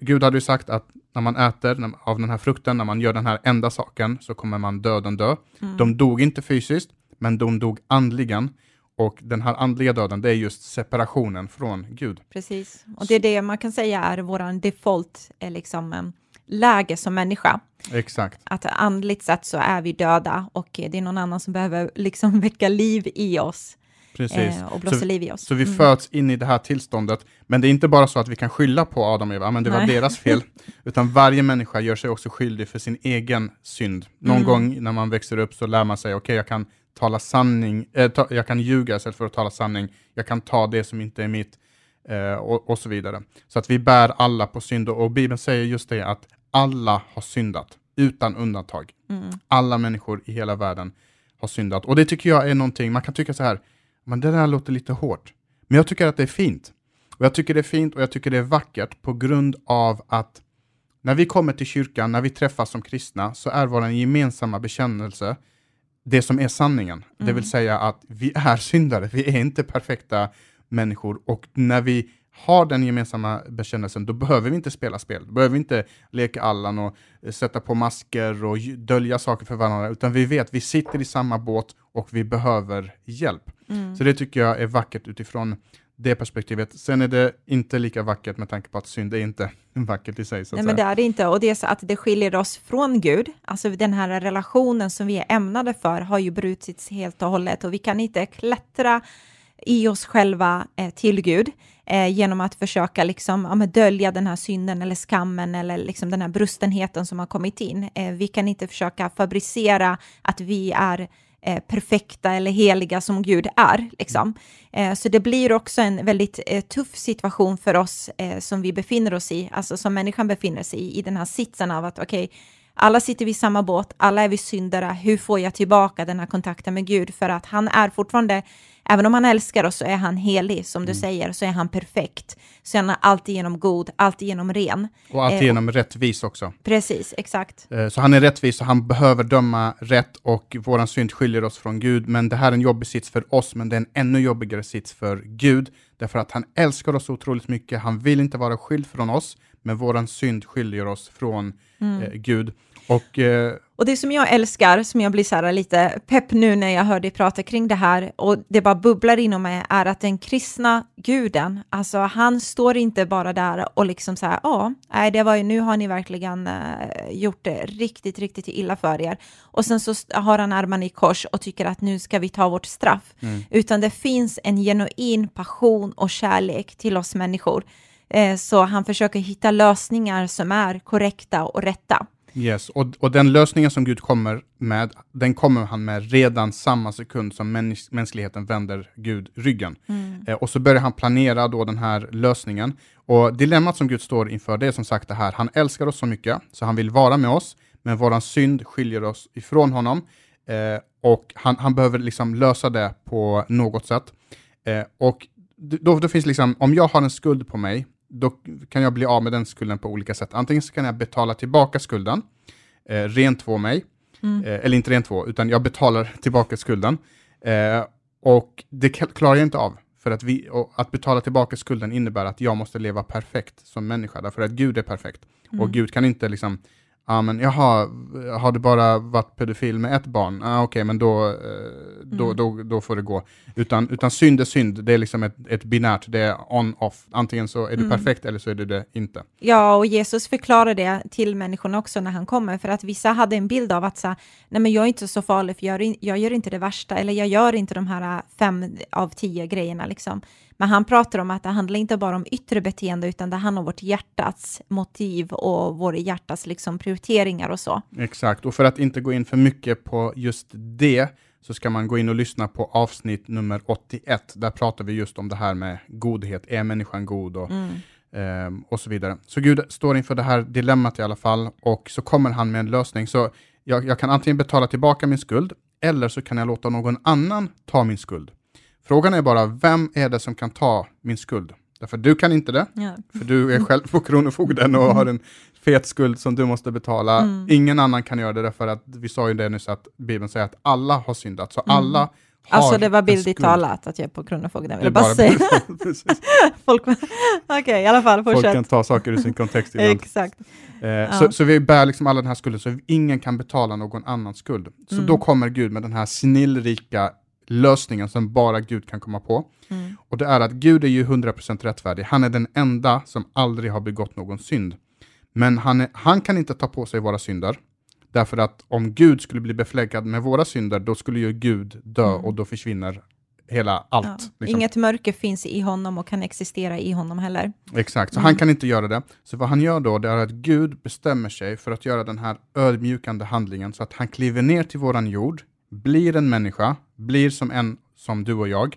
S2: Gud hade ju sagt att när man äter av den här frukten, när man gör den här enda saken, så kommer man döden dö.
S1: Mm.
S2: De dog inte fysiskt, men de dog andligen. Och den här andliga döden, det är just separationen från Gud.
S1: Precis, och det är det man kan säga är vår default liksom, eh, läge som människa.
S2: Exakt.
S1: Att andligt sett så är vi döda och det är någon annan som behöver liksom väcka liv i oss
S2: Precis.
S1: eh, och blåsa
S2: Så-
S1: liv i oss.
S2: Så vi
S1: Mm.
S2: föds in i det här tillståndet, men det är inte bara så att vi kan skylla på Adam och Eva, men det var
S1: Nej.
S2: deras fel, utan varje människa gör sig också skyldig för sin egen synd. Någon
S1: Mm.
S2: gång när man växer upp så lär man sig, okej, jag kan tala sanning, eh, ta, jag kan ljuga istället för att tala sanning, jag kan ta det som inte är mitt, eh, och, och så vidare. Så att vi bär alla på synd, och Bibeln säger just det, att alla har syndat, utan undantag.
S1: Mm.
S2: Alla människor i hela världen har syndat. Och det tycker jag är någonting, man kan tycka så här, men det där låter lite hårt. Men jag tycker att det är fint. Och jag tycker det är fint och jag tycker det är vackert på grund av att när vi kommer till kyrkan, när vi träffas som kristna, så är vår gemensamma bekännelse det som är sanningen. Det
S1: Mm.
S2: vill säga att vi är syndare, vi är inte perfekta människor och när vi har den gemensamma bekännelsen, då behöver vi inte spela spel. Då behöver vi inte leka Allan och sätta på masker och dölja saker för varandra, utan vi vet, vi sitter i samma båt och vi behöver hjälp.
S1: Mm.
S2: Så det tycker jag är vackert utifrån det perspektivet. Sen är det inte lika vackert med tanke på att synd är inte vackert i sig.
S1: Nej, men det är det inte. Och det är så att det skiljer oss från Gud. Alltså den här relationen som vi är ämnade för har ju brutits helt och hållet och vi kan inte klättra i oss själva eh, till Gud eh, genom att försöka liksom, ja, men dölja den här synden eller skammen eller liksom den här brustenheten som har kommit in. Eh, vi kan inte försöka fabricera att vi är eh, perfekta eller heliga som Gud är. Liksom. Eh, så det blir också en väldigt eh, tuff situation för oss eh, som vi befinner oss i, alltså som människan befinner sig i, i den här sitsen av att okej, alla sitter vi i samma båt, alla är vi syndare, hur får jag tillbaka den här kontakten med Gud? För att han är fortfarande, även om han älskar oss så är han helig, som du säger, så är han perfekt. Så han är alltid genom god, alltid genom ren.
S2: Och alltid
S1: eh,
S2: genom rättvis också.
S1: Precis, exakt.
S2: Eh, Så han är rättvis och han behöver döma rätt och våran synd skiljer oss från Gud. Men det här är en jobbig sits för oss, men det är en ännu jobbigare sits för Gud. Därför att han älskar oss otroligt mycket. Han vill inte vara skild från oss, men våran synd skiljer oss från eh, Gud. Och eh,
S1: Och det som jag älskar, som jag blir så här lite pepp nu när jag hör dig prata kring det här, och det bara bubblar inom mig, är att den kristna guden, alltså han står inte bara där och liksom så här, ja, nej, det var ju, nu har ni verkligen eh, gjort det riktigt, riktigt illa för er. Och sen så har han armarna i kors och tycker att nu ska vi ta vårt straff. Utan det finns en genuin passion och kärlek till oss människor. Eh, så han försöker hitta lösningar som är korrekta och rätta.
S2: Yes, och, och den lösningen som Gud kommer med, den kommer han med redan samma sekund som mäns mänskligheten vänder Gud ryggen. Eh, och så börjar han planera då den här lösningen. Och dilemmat som Gud står inför, det är som sagt det här, han älskar oss så mycket, så han vill vara med oss, men våran synd skiljer oss ifrån honom. Eh, och han, han behöver liksom lösa det på något sätt. Eh, och då, då finns liksom, om jag har en skuld på mig, då kan jag bli av med den skulden på olika sätt. Antingen så kan jag betala tillbaka skulden, eh, rentvå mig, eh, eller inte rentvå, utan jag betalar tillbaka skulden. Eh, och det klarar jag inte av, för att, vi, att betala tillbaka skulden innebär att jag måste leva perfekt som människa, därför att Gud är perfekt. Och Gud kan inte liksom, ja men jaha, har du bara varit pedofil med ett barn? Ah, Okej, men då, eh, då, då, då får det gå. Utan, utan synd är synd, det är liksom ett, ett binärt, det är on-off. Antingen så är du perfekt eller så är du det inte.
S1: Ja, och Jesus förklarar det till människorna också när han kommer, för att vissa hade en bild av att så, nej men jag är inte så farlig, för jag, jag gör inte det värsta, eller jag gör inte de här äh, fem av tio grejerna liksom. Men han pratar om att det handlar inte bara om yttre beteende, utan det handlar om vårt hjärtats motiv och våra hjärtats liksom prioriteringar och så.
S2: Exakt, och för att inte gå in för mycket på just det så ska man gå in och lyssna på avsnitt nummer 81. Där pratar vi just om det här med godhet. Är människan god? Och, ehm, och så vidare. Så Gud står inför det här dilemmat i alla fall och så kommer han med en lösning. Så jag, jag kan antingen betala tillbaka min skuld eller så kan jag låta någon annan ta min skuld. Frågan är bara, vem är det som kan ta min skuld? Därför du kan inte det,
S1: Ja.
S2: för du är själv på Kronofogden och har en fet skuld som du måste betala.
S1: Mm.
S2: Ingen annan kan göra det, därför att vi sa ju det nyss att Bibeln säger att alla har syndat, så alla har
S1: Alltså det var bildligt talat att jag är på Kronofogden, vill jag bara
S2: bara
S1: säga. Folk, okej, i alla fall,
S2: Folk
S1: fortsätt.
S2: kan ta saker ur sin kontext ibland.
S1: Exakt.
S2: Eh, så, så vi bär liksom alla den här skulden, så ingen kan betala någon annans skuld. Så
S1: Mm.
S2: då kommer Gud med den här snillrika lösningen som bara Gud kan komma på.
S1: Mm.
S2: Och det är att Gud är ju 100% rättfärdig. Han är den enda som aldrig har begått någon synd. Men han, är, han kan inte ta på sig våra synder. Därför att om Gud skulle bli befläckad med våra synder, då skulle ju Gud dö
S1: Mm.
S2: och då försvinner hela allt.
S1: Ja.
S2: liksom.
S1: Inget mörker finns i honom och kan existera i honom heller.
S2: Exakt, så
S1: Mm.
S2: han kan inte göra det. Så vad han gör då, det är att Gud bestämmer sig för att göra den här ödmjukande handlingen, så att han kliver ner till våran jord, blir en människa, blir som en som du och jag,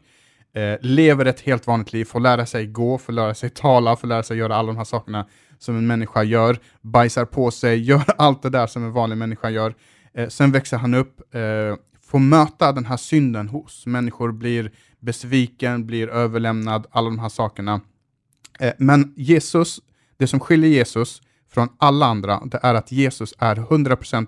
S2: eh, lever ett helt vanligt liv, får lära sig gå, får lära sig tala, får lära sig göra alla de här sakerna som en människa gör, bajsar på sig, gör allt det där som en vanlig människa gör. Eh, sen växer han upp, eh, får möta den här synden hos människor, blir besviken, blir överlämnad, alla de här sakerna. Eh, Men Jesus, det som skiljer Jesus från alla andra, det är att Jesus är 100%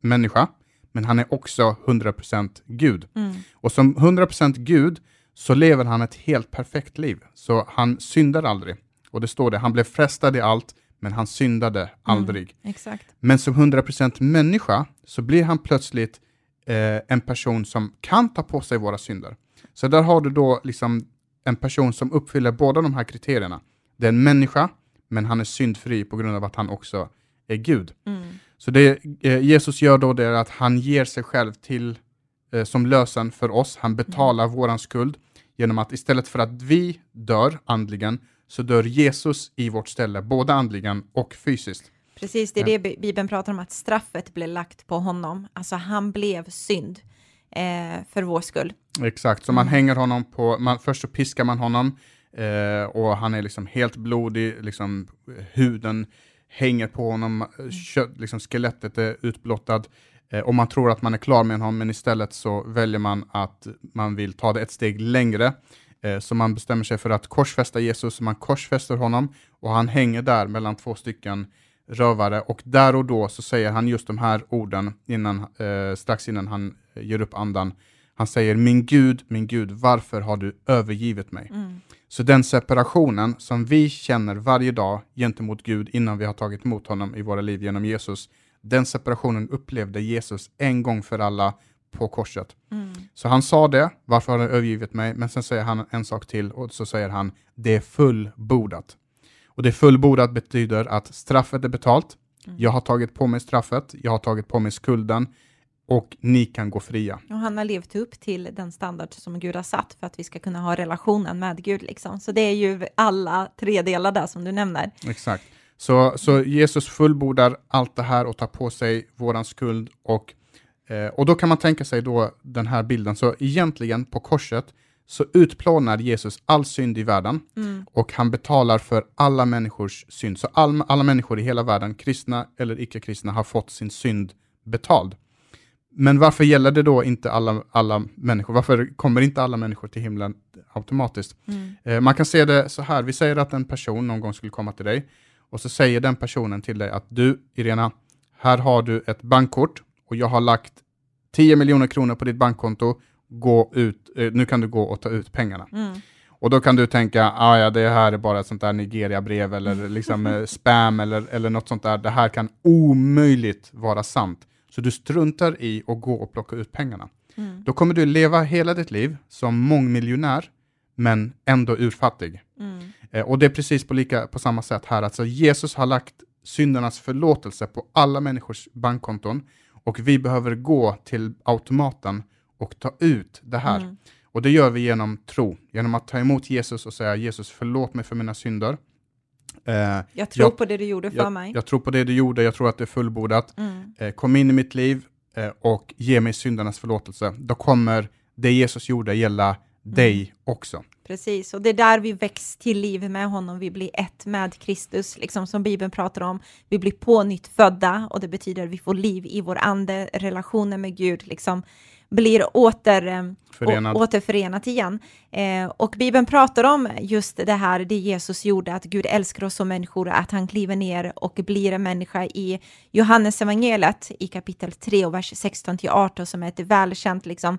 S2: människa, men han är också 100% Gud.
S1: Mm.
S2: Och som 100% Gud så lever han ett helt perfekt liv, så han syndar aldrig. Och det står det, han blev frestad i allt, men han syndade aldrig.
S1: Exakt.
S2: Men som 100% människa så blir han plötsligt eh, en person som kan ta på sig våra synder. Så där har du då liksom en person som uppfyller båda de här kriterierna. Det är en människa, men han är syndfri på grund av att han också är Gud.
S1: Mm.
S2: Så det eh, Jesus gör då det är att han ger sig själv till eh, som lösen för oss. Han betalar våran skuld genom att istället för att vi dör andligen så dör Jesus i vårt ställe, både andligen och fysiskt.
S1: Precis, det är det Bi- Bibeln pratar om, att straffet blev lagt på honom. Alltså han blev synd eh, för vår skull.
S2: Exakt, så man
S1: Mm.
S2: hänger honom på, man, först så piskar man honom eh, och han är liksom helt blodig, liksom huden hänger på honom, eh, liksom skelettet är utblottat eh, och man tror att man är klar med honom men istället så väljer man att man vill ta det ett steg längre. Eh, så man bestämmer sig för att korsfästa Jesus, man korsfäster honom och han hänger där mellan två stycken rövare och där och då så säger han just de här orden innan, eh, strax innan han eh, ger upp andan. Han säger min Gud, min Gud, varför har du övergivit mig?
S1: Mm.
S2: Så den separationen som vi känner varje dag gentemot Gud innan vi har tagit emot honom i våra liv genom Jesus, den separationen upplevde Jesus en gång för alla på korset.
S1: Mm.
S2: Så han sa det, varför har du övergivit mig? Men sen säger han en sak till och så säger han, det är fullbordat. Och det fullbordat betyder att straffet är betalt,
S1: Mm.
S2: jag har tagit på mig straffet, jag har tagit på mig skulden och ni kan gå fria.
S1: Och han har levt upp till den standard som Gud har satt för att vi ska kunna ha relationen med Gud. Liksom. Så det är ju alla tre delar där som du nämner.
S2: Exakt. Så, så Jesus fullbordar allt det här och tar på sig våran skuld och, eh, och då kan man tänka sig då den här bilden. Så egentligen på korset så utplånar Jesus all synd i världen
S1: Mm.
S2: och han betalar för alla människors synd. Så all, alla människor i hela världen, kristna eller icke-kristna, har fått sin synd betald. Men varför gäller det då inte alla, alla människor? Varför kommer inte alla människor till himlen automatiskt?
S1: Mm.
S2: Eh, man kan se det så här, vi säger att en person någon gång skulle komma till dig och så säger den personen till dig att du, Irena, här har du ett bankkort och jag har lagt 10 miljoner kronor på ditt bankkonto, gå ut, eh, nu kan du gå och ta ut pengarna.
S1: Mm.
S2: Och då kan du tänka, ah, ja det här är bara ett sånt där Nigeria-brev eller liksom eh, spam eller, eller något sånt där, det här kan omöjligt vara sant. Så du struntar i att gå och plocka ut pengarna.
S1: Mm.
S2: Då kommer du leva hela ditt liv som mångmiljonär, men ändå urfattig.
S1: Mm.
S2: Eh, och det är precis på, lika, på samma sätt här. Alltså Jesus har lagt syndernas förlåtelse på alla människors bankkonton och vi behöver gå till automaten och ta ut det här.
S1: Mm.
S2: Och det gör vi genom tro, genom att ta emot Jesus och säga Jesus förlåt mig för mina synder. Eh,
S1: Jag tror
S2: Jag-
S1: på det du gjorde för
S2: jag,
S1: mig.
S2: jag tror på det du gjorde, jag tror att det är fullbordat.
S1: Mm.
S2: Eh, kom in i mitt liv eh, och ge mig syndernas förlåtelse. Då kommer det Jesus gjorde gälla dig också.
S1: Precis, och det är där vi väcks till liv med honom. Vi blir ett med Kristus, liksom som Bibeln pratar om. Vi blir på nytt födda och det betyder att vi får liv i vår ande, relationen med Gud, liksom blir åter, eh,
S2: Förenad.
S1: återförenat igen. Eh, och Bibeln pratar om just det här, det Jesus gjorde, att Gud älskar oss som människor, att han kliver ner och blir en människa i Johannes evangeliet i kapitel 3 och vers 16-18 som är ett välkänt liksom,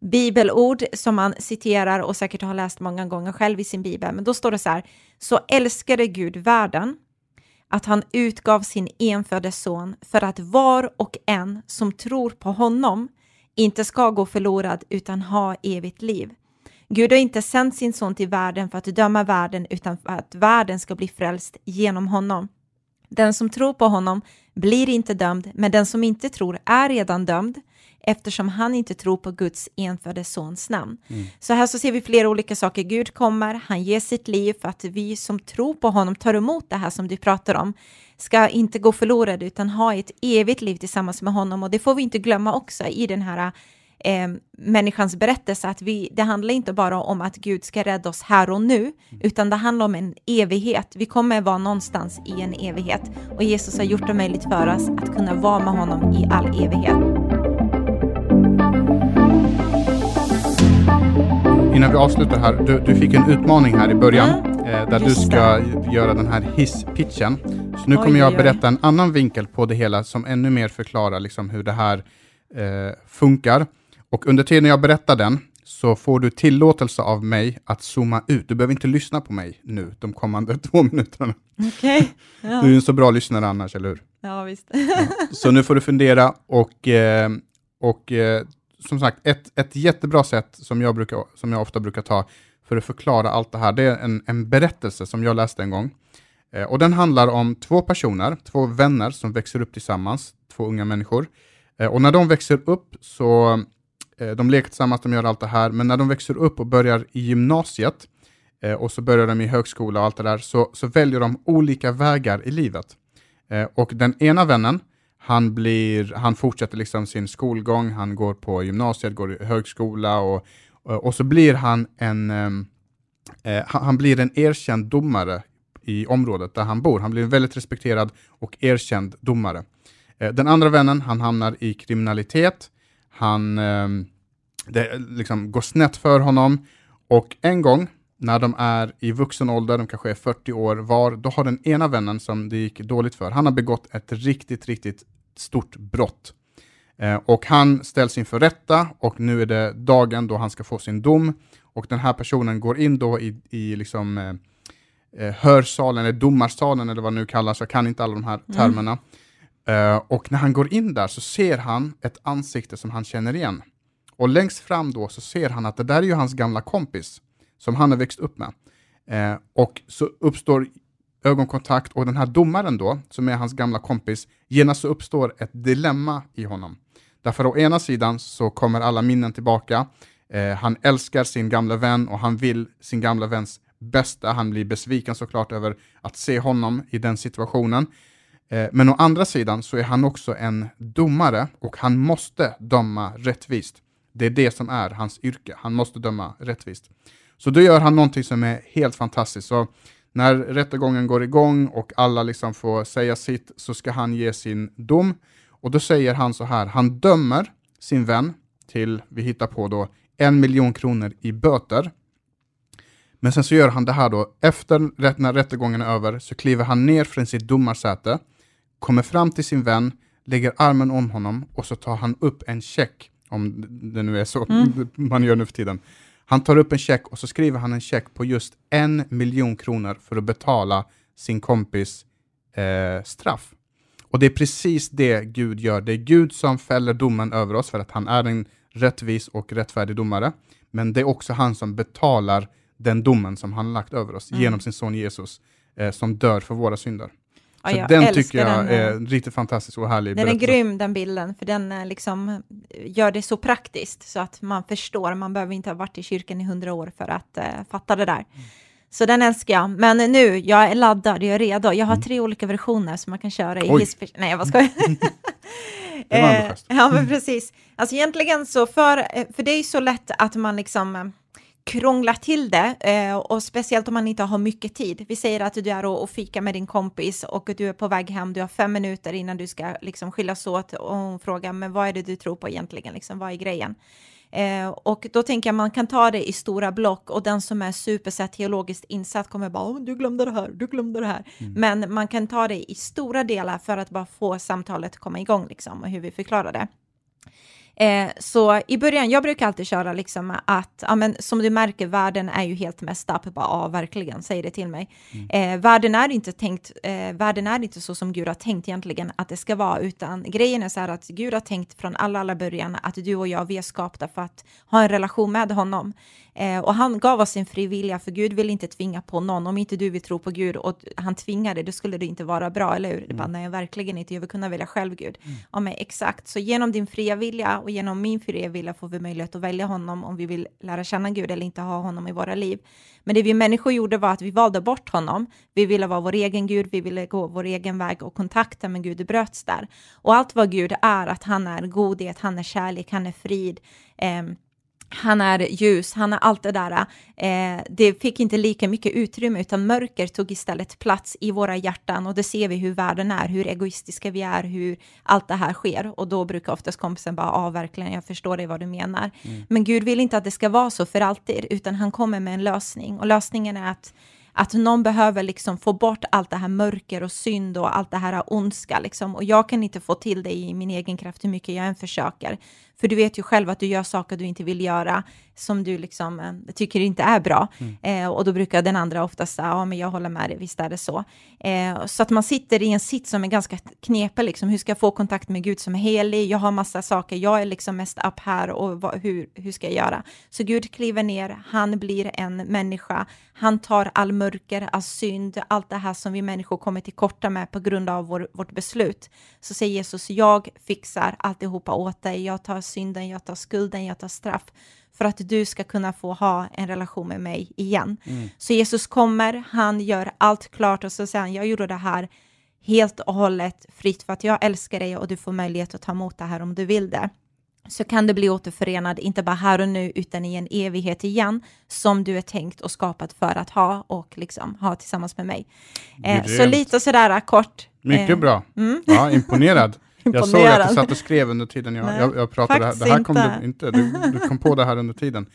S1: bibelord som man citerar och säkert har läst många gånger själv i sin bibel. Men då står det så här, så älskade Gud världen att han utgav sin enfödde son för att var och en som tror på honom inte ska gå förlorad utan ha evigt liv. Gud har inte sänt sin son till världen för att döma världen utan för att världen ska bli frälst genom honom. Den som tror på honom blir inte dömd, men den som inte tror är redan dömd eftersom han inte tror på Guds enfödde sons namn.
S2: Mm.
S1: Så här så ser vi flera olika saker. Gud kommer, han ger sitt liv för att vi som tror på honom tar emot det här som du pratar om, ska inte gå förlorade utan ha ett evigt liv tillsammans med honom. Och det får vi inte glömma också i den här eh, människans berättelse, att vi, det handlar inte bara om att Gud ska rädda oss här och nu, utan det handlar om en evighet. Vi kommer vara någonstans i en evighet och Jesus har gjort det möjligt för oss att kunna vara med honom i all evighet.
S2: Innan vi avslutar här, du, du fick en utmaning här i början,
S1: Mm,
S2: eh, där du
S1: just
S2: ska göra den här hisspitchen. Så nu
S1: Oj,
S2: kommer jag
S1: oj, oj.
S2: berätta en annan vinkel på det hela som ännu mer förklarar liksom hur det här eh, funkar. Och under tiden jag berättar den så får du tillåtelse av mig att zooma ut. Du behöver inte lyssna på mig nu, de kommande två minuterna.
S1: Okej.
S2: Du är en så bra lyssnare annars, eller hur?
S1: Ja, visst.
S2: Så nu får du fundera och, eh, och eh, som sagt, ett, ett jättebra sätt som jag, brukar, som jag ofta brukar ta för att förklara allt det här, det är en, en berättelse som jag läste en gång. Eh, och den handlar om två personer, två vänner som växer upp tillsammans, två unga människor. Eh, och när de växer upp så, eh, de leker tillsammans, de gör allt det här, men när de växer upp och börjar i gymnasiet, eh, och så börjar de i högskola och allt det där, så, så väljer de olika vägar i livet. Eh, och den ena vännen, han, blir, han fortsätter liksom sin skolgång, han går på gymnasiet, går i högskola och, eh, och, så blir han en, ehm, eh, han, blir en erkänd domare i området där han bor. Han blir en väldigt respekterad och erkänd domare. Eh, den andra vännen, han hamnar i kriminalitet, han, ehm, eh, det liksom går snett för honom och en gång när de är i vuxen ålder, de kanske är 40 år var, då har den ena vännen som det gick dåligt för, han har begått ett riktigt, riktigt stort brott. Eh, och han ställs inför rätta och nu är det dagen då han ska få sin dom. Och den här personen går in då i, i liksom, eh, eh, hörsalen, eller domarsalen eller vad det nu kallas, jag kan inte alla de här termerna. Eh, och när han går in där så ser han ett ansikte som han känner igen. Och längst fram då så ser han att det där är ju hans gamla kompis som han har växt upp med. Eh, och så uppstår ögonkontakt och den här domaren då, som är hans gamla kompis, genast så uppstår ett dilemma i honom. Därför å ena sidan så kommer alla minnen tillbaka, eh, han älskar sin gamla vän och han vill sin gamla väns bästa, han blir besviken såklart över att se honom i den situationen. Eh, men å andra sidan så är han också en domare och han måste döma rättvist. Det är det som är hans yrke, han måste döma rättvist. Så då gör han någonting som är helt fantastiskt. Så när rättegången går igång och alla liksom får säga sitt så ska han ge sin dom. Och då säger han så här, han dömer sin vän till, vi hittar på då, en miljon kronor i böter. Men sen så gör han det här då, efter när rättegången är över så kliver han ner från sitt domarsäte, kommer fram till sin vän, lägger armen om honom och så tar han upp en check, om det nu är så man gör nu för tiden. Han tar upp en check och så skriver han en check på just en miljon kronor för att betala sin kompis eh, straff. Och det är precis det Gud gör. Det är Gud som fäller domen över oss för att han är en rättvis och rättfärdig domare. Men det är också han som betalar den domen som han lagt över oss genom sin son Jesus eh, som dör för våra synder.
S1: Ja,
S2: Så
S1: jag
S2: den tycker jag
S1: den, eh,
S2: är riktigt fantastisk och härlig.
S1: Den är
S2: berättelse.
S1: grym den bilden, för den eh, liksom eh, gör det så praktiskt så att man förstår. Man behöver inte ha varit i kyrkan i hundra år för att eh, fatta det där. Så den älskar jag. Men nu, jag är laddad, jag är redo. Jag har tre olika versioner som man kan köra i
S2: Mm. Oj.
S1: hiss... Nej, jag bara skojar.
S2: Det var
S1: Eh. Ja, men precis. Alltså egentligen så, för, eh, för det är ju så lätt att man liksom, eh, krångla till det eh, och speciellt om man inte har mycket tid. Vi säger att du är och, fika med din kompis och du är på väg hem, du har fem minuter innan du ska liksom skiljas åt och hon frågar men vad är det du tror på egentligen, liksom, vad är grejen? Eh, och då tänker jag man kan ta det i stora block och den som är super teologiskt insatt kommer bara du glömde det här, du glömde det här. Mm. Men man kan ta det i stora delar för att bara få samtalet komma igång liksom och hur vi förklarar det. Eh, så i början, jag brukar alltid köra liksom att, ja, men, som du märker, världen är ju helt messed up. Bara, ja, verkligen, säg det till mig. Mm. Eh, världen, är inte tänkt, eh, världen är inte så som Gud har tänkt egentligen att det ska vara, utan grejen är så här att Gud har tänkt från alla, alla början att du och jag, vi är skapta för att ha en relation med honom. Eh, och han gav oss sin fri vilja, för Gud vill inte tvinga på någon. Om inte du vill tro på Gud och han tvingar dig, då skulle det inte vara bra, eller hur? Mm. Det bara, nej, verkligen inte. Jag vill kunna välja själv, Gud. Mm. Ja, men exakt. Så genom din fria vilja och genom min fria vilja får vi möjlighet att välja honom om vi vill lära känna Gud eller inte ha honom i våra liv. Men det vi människor gjorde var att vi valde bort honom. Vi ville vara vår egen Gud, vi ville gå vår egen väg och kontakten med Gud bröts där. Och allt vad Gud är, att han är godhet, han är kärlek, han är frid. Eh, han är ljus, han är allt det där. Eh, det fick inte lika mycket utrymme, utan mörker tog istället plats i våra hjärtan och det ser vi hur världen är, hur egoistiska vi är, hur allt det här sker. Och då brukar oftast kompisen bara, ja, verkligen, jag förstår dig vad du menar. Mm. Men Gud vill inte att det ska vara så för alltid, utan han kommer med en lösning. Och lösningen är att att någon behöver liksom få bort allt det här mörker och synd och allt det här ondska liksom. Och jag kan inte få till det i min egen kraft hur mycket jag än försöker. För du vet ju själv att du gör saker du inte vill göra som du liksom eh, tycker inte är bra. Mm. Eh, och då brukar den andra oftast säga, ja men jag håller med dig, visst är det så. Eh, så att man sitter i en sitt som är ganska knepig, liksom, hur ska jag få kontakt med Gud som är helig? Jag har massa saker, jag är liksom mest upp här och vad, hur, hur ska jag göra? Så Gud kliver ner, han blir en människa, han tar all mörker, all synd, allt det här som vi människor kommer till korta med på grund av vår, vårt beslut. Så säger Jesus, jag fixar alltihopa åt dig, jag tar synden, jag tar skulden, jag tar straff för att du ska kunna få ha en relation med mig igen. Mm. Så Jesus kommer, han gör allt klart och så säger han, jag gjorde det här helt och hållet fritt för att jag älskar dig och du får möjlighet att ta emot det här om du vill det. Så kan du bli återförenad, inte bara här och nu, utan i en evighet igen, som du är tänkt och skapat för att ha och liksom ha tillsammans med mig. Eh, så lite sådär kort.
S2: Mycket eh, bra. Mm. Ja, imponerad. Jag såg att du satt och skrev under tiden jag, jag, jag pratade. Här. Det här kom inte. du inte, du, du, kom på det här under tiden.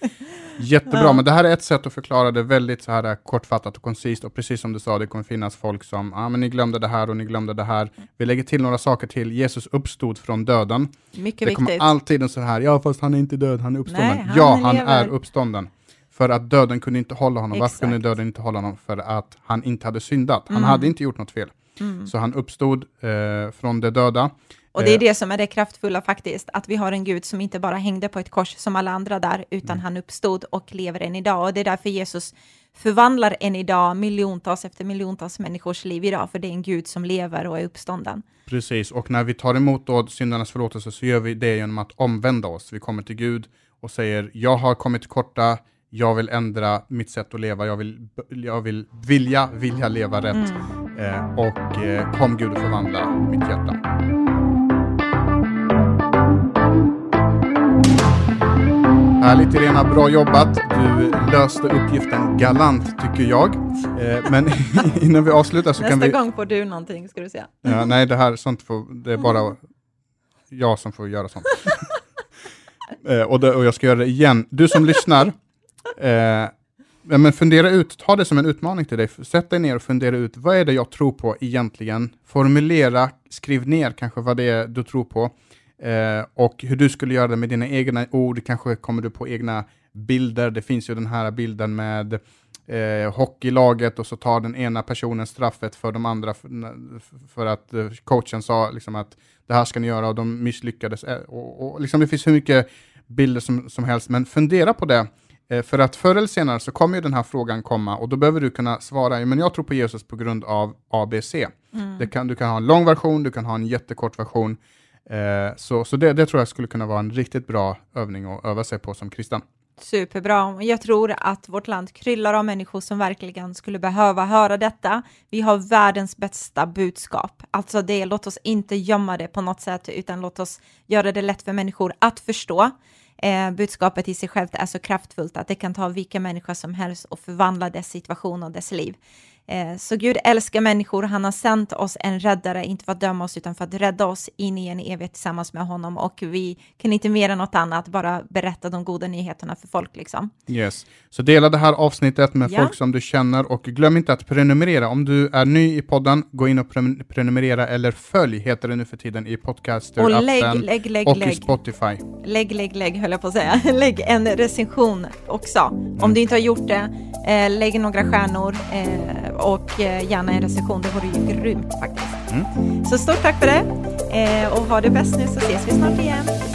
S2: Jättebra, ja. men det här är ett sätt att förklara det väldigt så här kortfattat och koncist. Och precis som du sa, det kommer finnas folk som, ja ah, men ni glömde det här och ni glömde det här. Vi lägger till några saker till. Jesus uppstod från döden.
S1: Mycket
S2: det
S1: viktigt.
S2: kommer alltid en sån här, ja fast han är inte död, han är uppstånden. Nej, han ja, han lever. är uppstånden. För att döden kunde inte hålla honom. Exakt. Varför kunde döden inte hålla honom? För att han inte hade syndat. Han mm. hade inte gjort något fel. Mm. Så han uppstod eh, från de döda.
S1: Och det är det som är det kraftfulla faktiskt, att vi har en Gud som inte bara hängde på ett kors som alla andra där, utan mm. han uppstod och lever än idag. Och det är därför Jesus förvandlar än idag miljontals efter miljontals människors liv idag, för det är en Gud som lever och är uppstånden.
S2: Precis, och när vi tar emot då syndarnas förlåtelse så gör vi det genom att omvända oss. Vi kommer till Gud och säger, jag har kommit korta, jag vill ändra mitt sätt att leva, jag vill, jag vill vilja, vilja leva rätt. Mm. Eh, och eh, kom Gud och förvandla mitt hjärta. Härligt Irena, bra jobbat. Du löste uppgiften galant tycker jag. Eh, men innan vi avslutar så
S1: Nästa
S2: kan vi...
S1: Nästa gång får du någonting ska du säga.
S2: Ja, nej, det här sånt får, det är bara jag som får göra sånt. eh, och, det, och, jag ska göra det igen. Du som lyssnar, eh, men fundera ut, ta det som en utmaning till dig. Sätt dig ner och fundera ut, vad är det jag tror på egentligen? Formulera, skriv ner kanske vad det är du tror på. Eh, och hur du skulle göra det med dina egna ord, kanske kommer du på egna bilder. Det finns ju den här bilden med eh, hockeylaget och så tar den ena personen straffet för de andra för, för att eh, coachen sa liksom att det här ska ni göra och de misslyckades. Eh, och, och liksom det finns hur mycket bilder som, som helst, men fundera på det. Eh, för att förr eller senare så kommer ju den här frågan komma och då behöver du kunna svara, men jag tror på Jesus på grund av ABC. Mm. Kan, du kan ha en lång version, du kan ha en jättekort version. Eh, så så det, det, tror jag skulle kunna vara en riktigt bra övning att öva sig på som kristen.
S1: Superbra. Jag tror att vårt land kryllar av människor som verkligen skulle behöva höra detta. Vi har världens bästa budskap. Alltså det, låt oss inte gömma det på något sätt, utan låt oss göra det lätt för människor att förstå. eh, budskapet i sig självt är så kraftfullt att det kan ta vilken människa som helst och förvandla dess situation och dess liv. Eh, så Gud älskar människor, han har sänt oss en räddare, inte för att döma oss, utan för att rädda oss in i en evighet tillsammans med honom. Och vi kan inte mer än något annat bara berätta de goda nyheterna för folk. Liksom.
S2: Yes. Så dela det här avsnittet med
S1: Ja.
S2: folk som du känner och glöm inte att prenumerera. Om du är ny i podden, gå in och pre- prenumerera eller följ heter det nu för tiden i
S1: Och
S2: Podcaster-appen
S1: lägg, lägg, lägg,
S2: och i
S1: lägg,
S2: Spotify.
S1: lägg, lägg, lägg, höll jag på att säga. Lägg en recension också. Om du inte har gjort det, eh, lägg några stjärnor eh, och eh, gärna en recension. Det vore ju grymt faktiskt.
S2: Mm.
S1: Så stort tack för det eh, och ha det bäst nu så ses vi snart igen.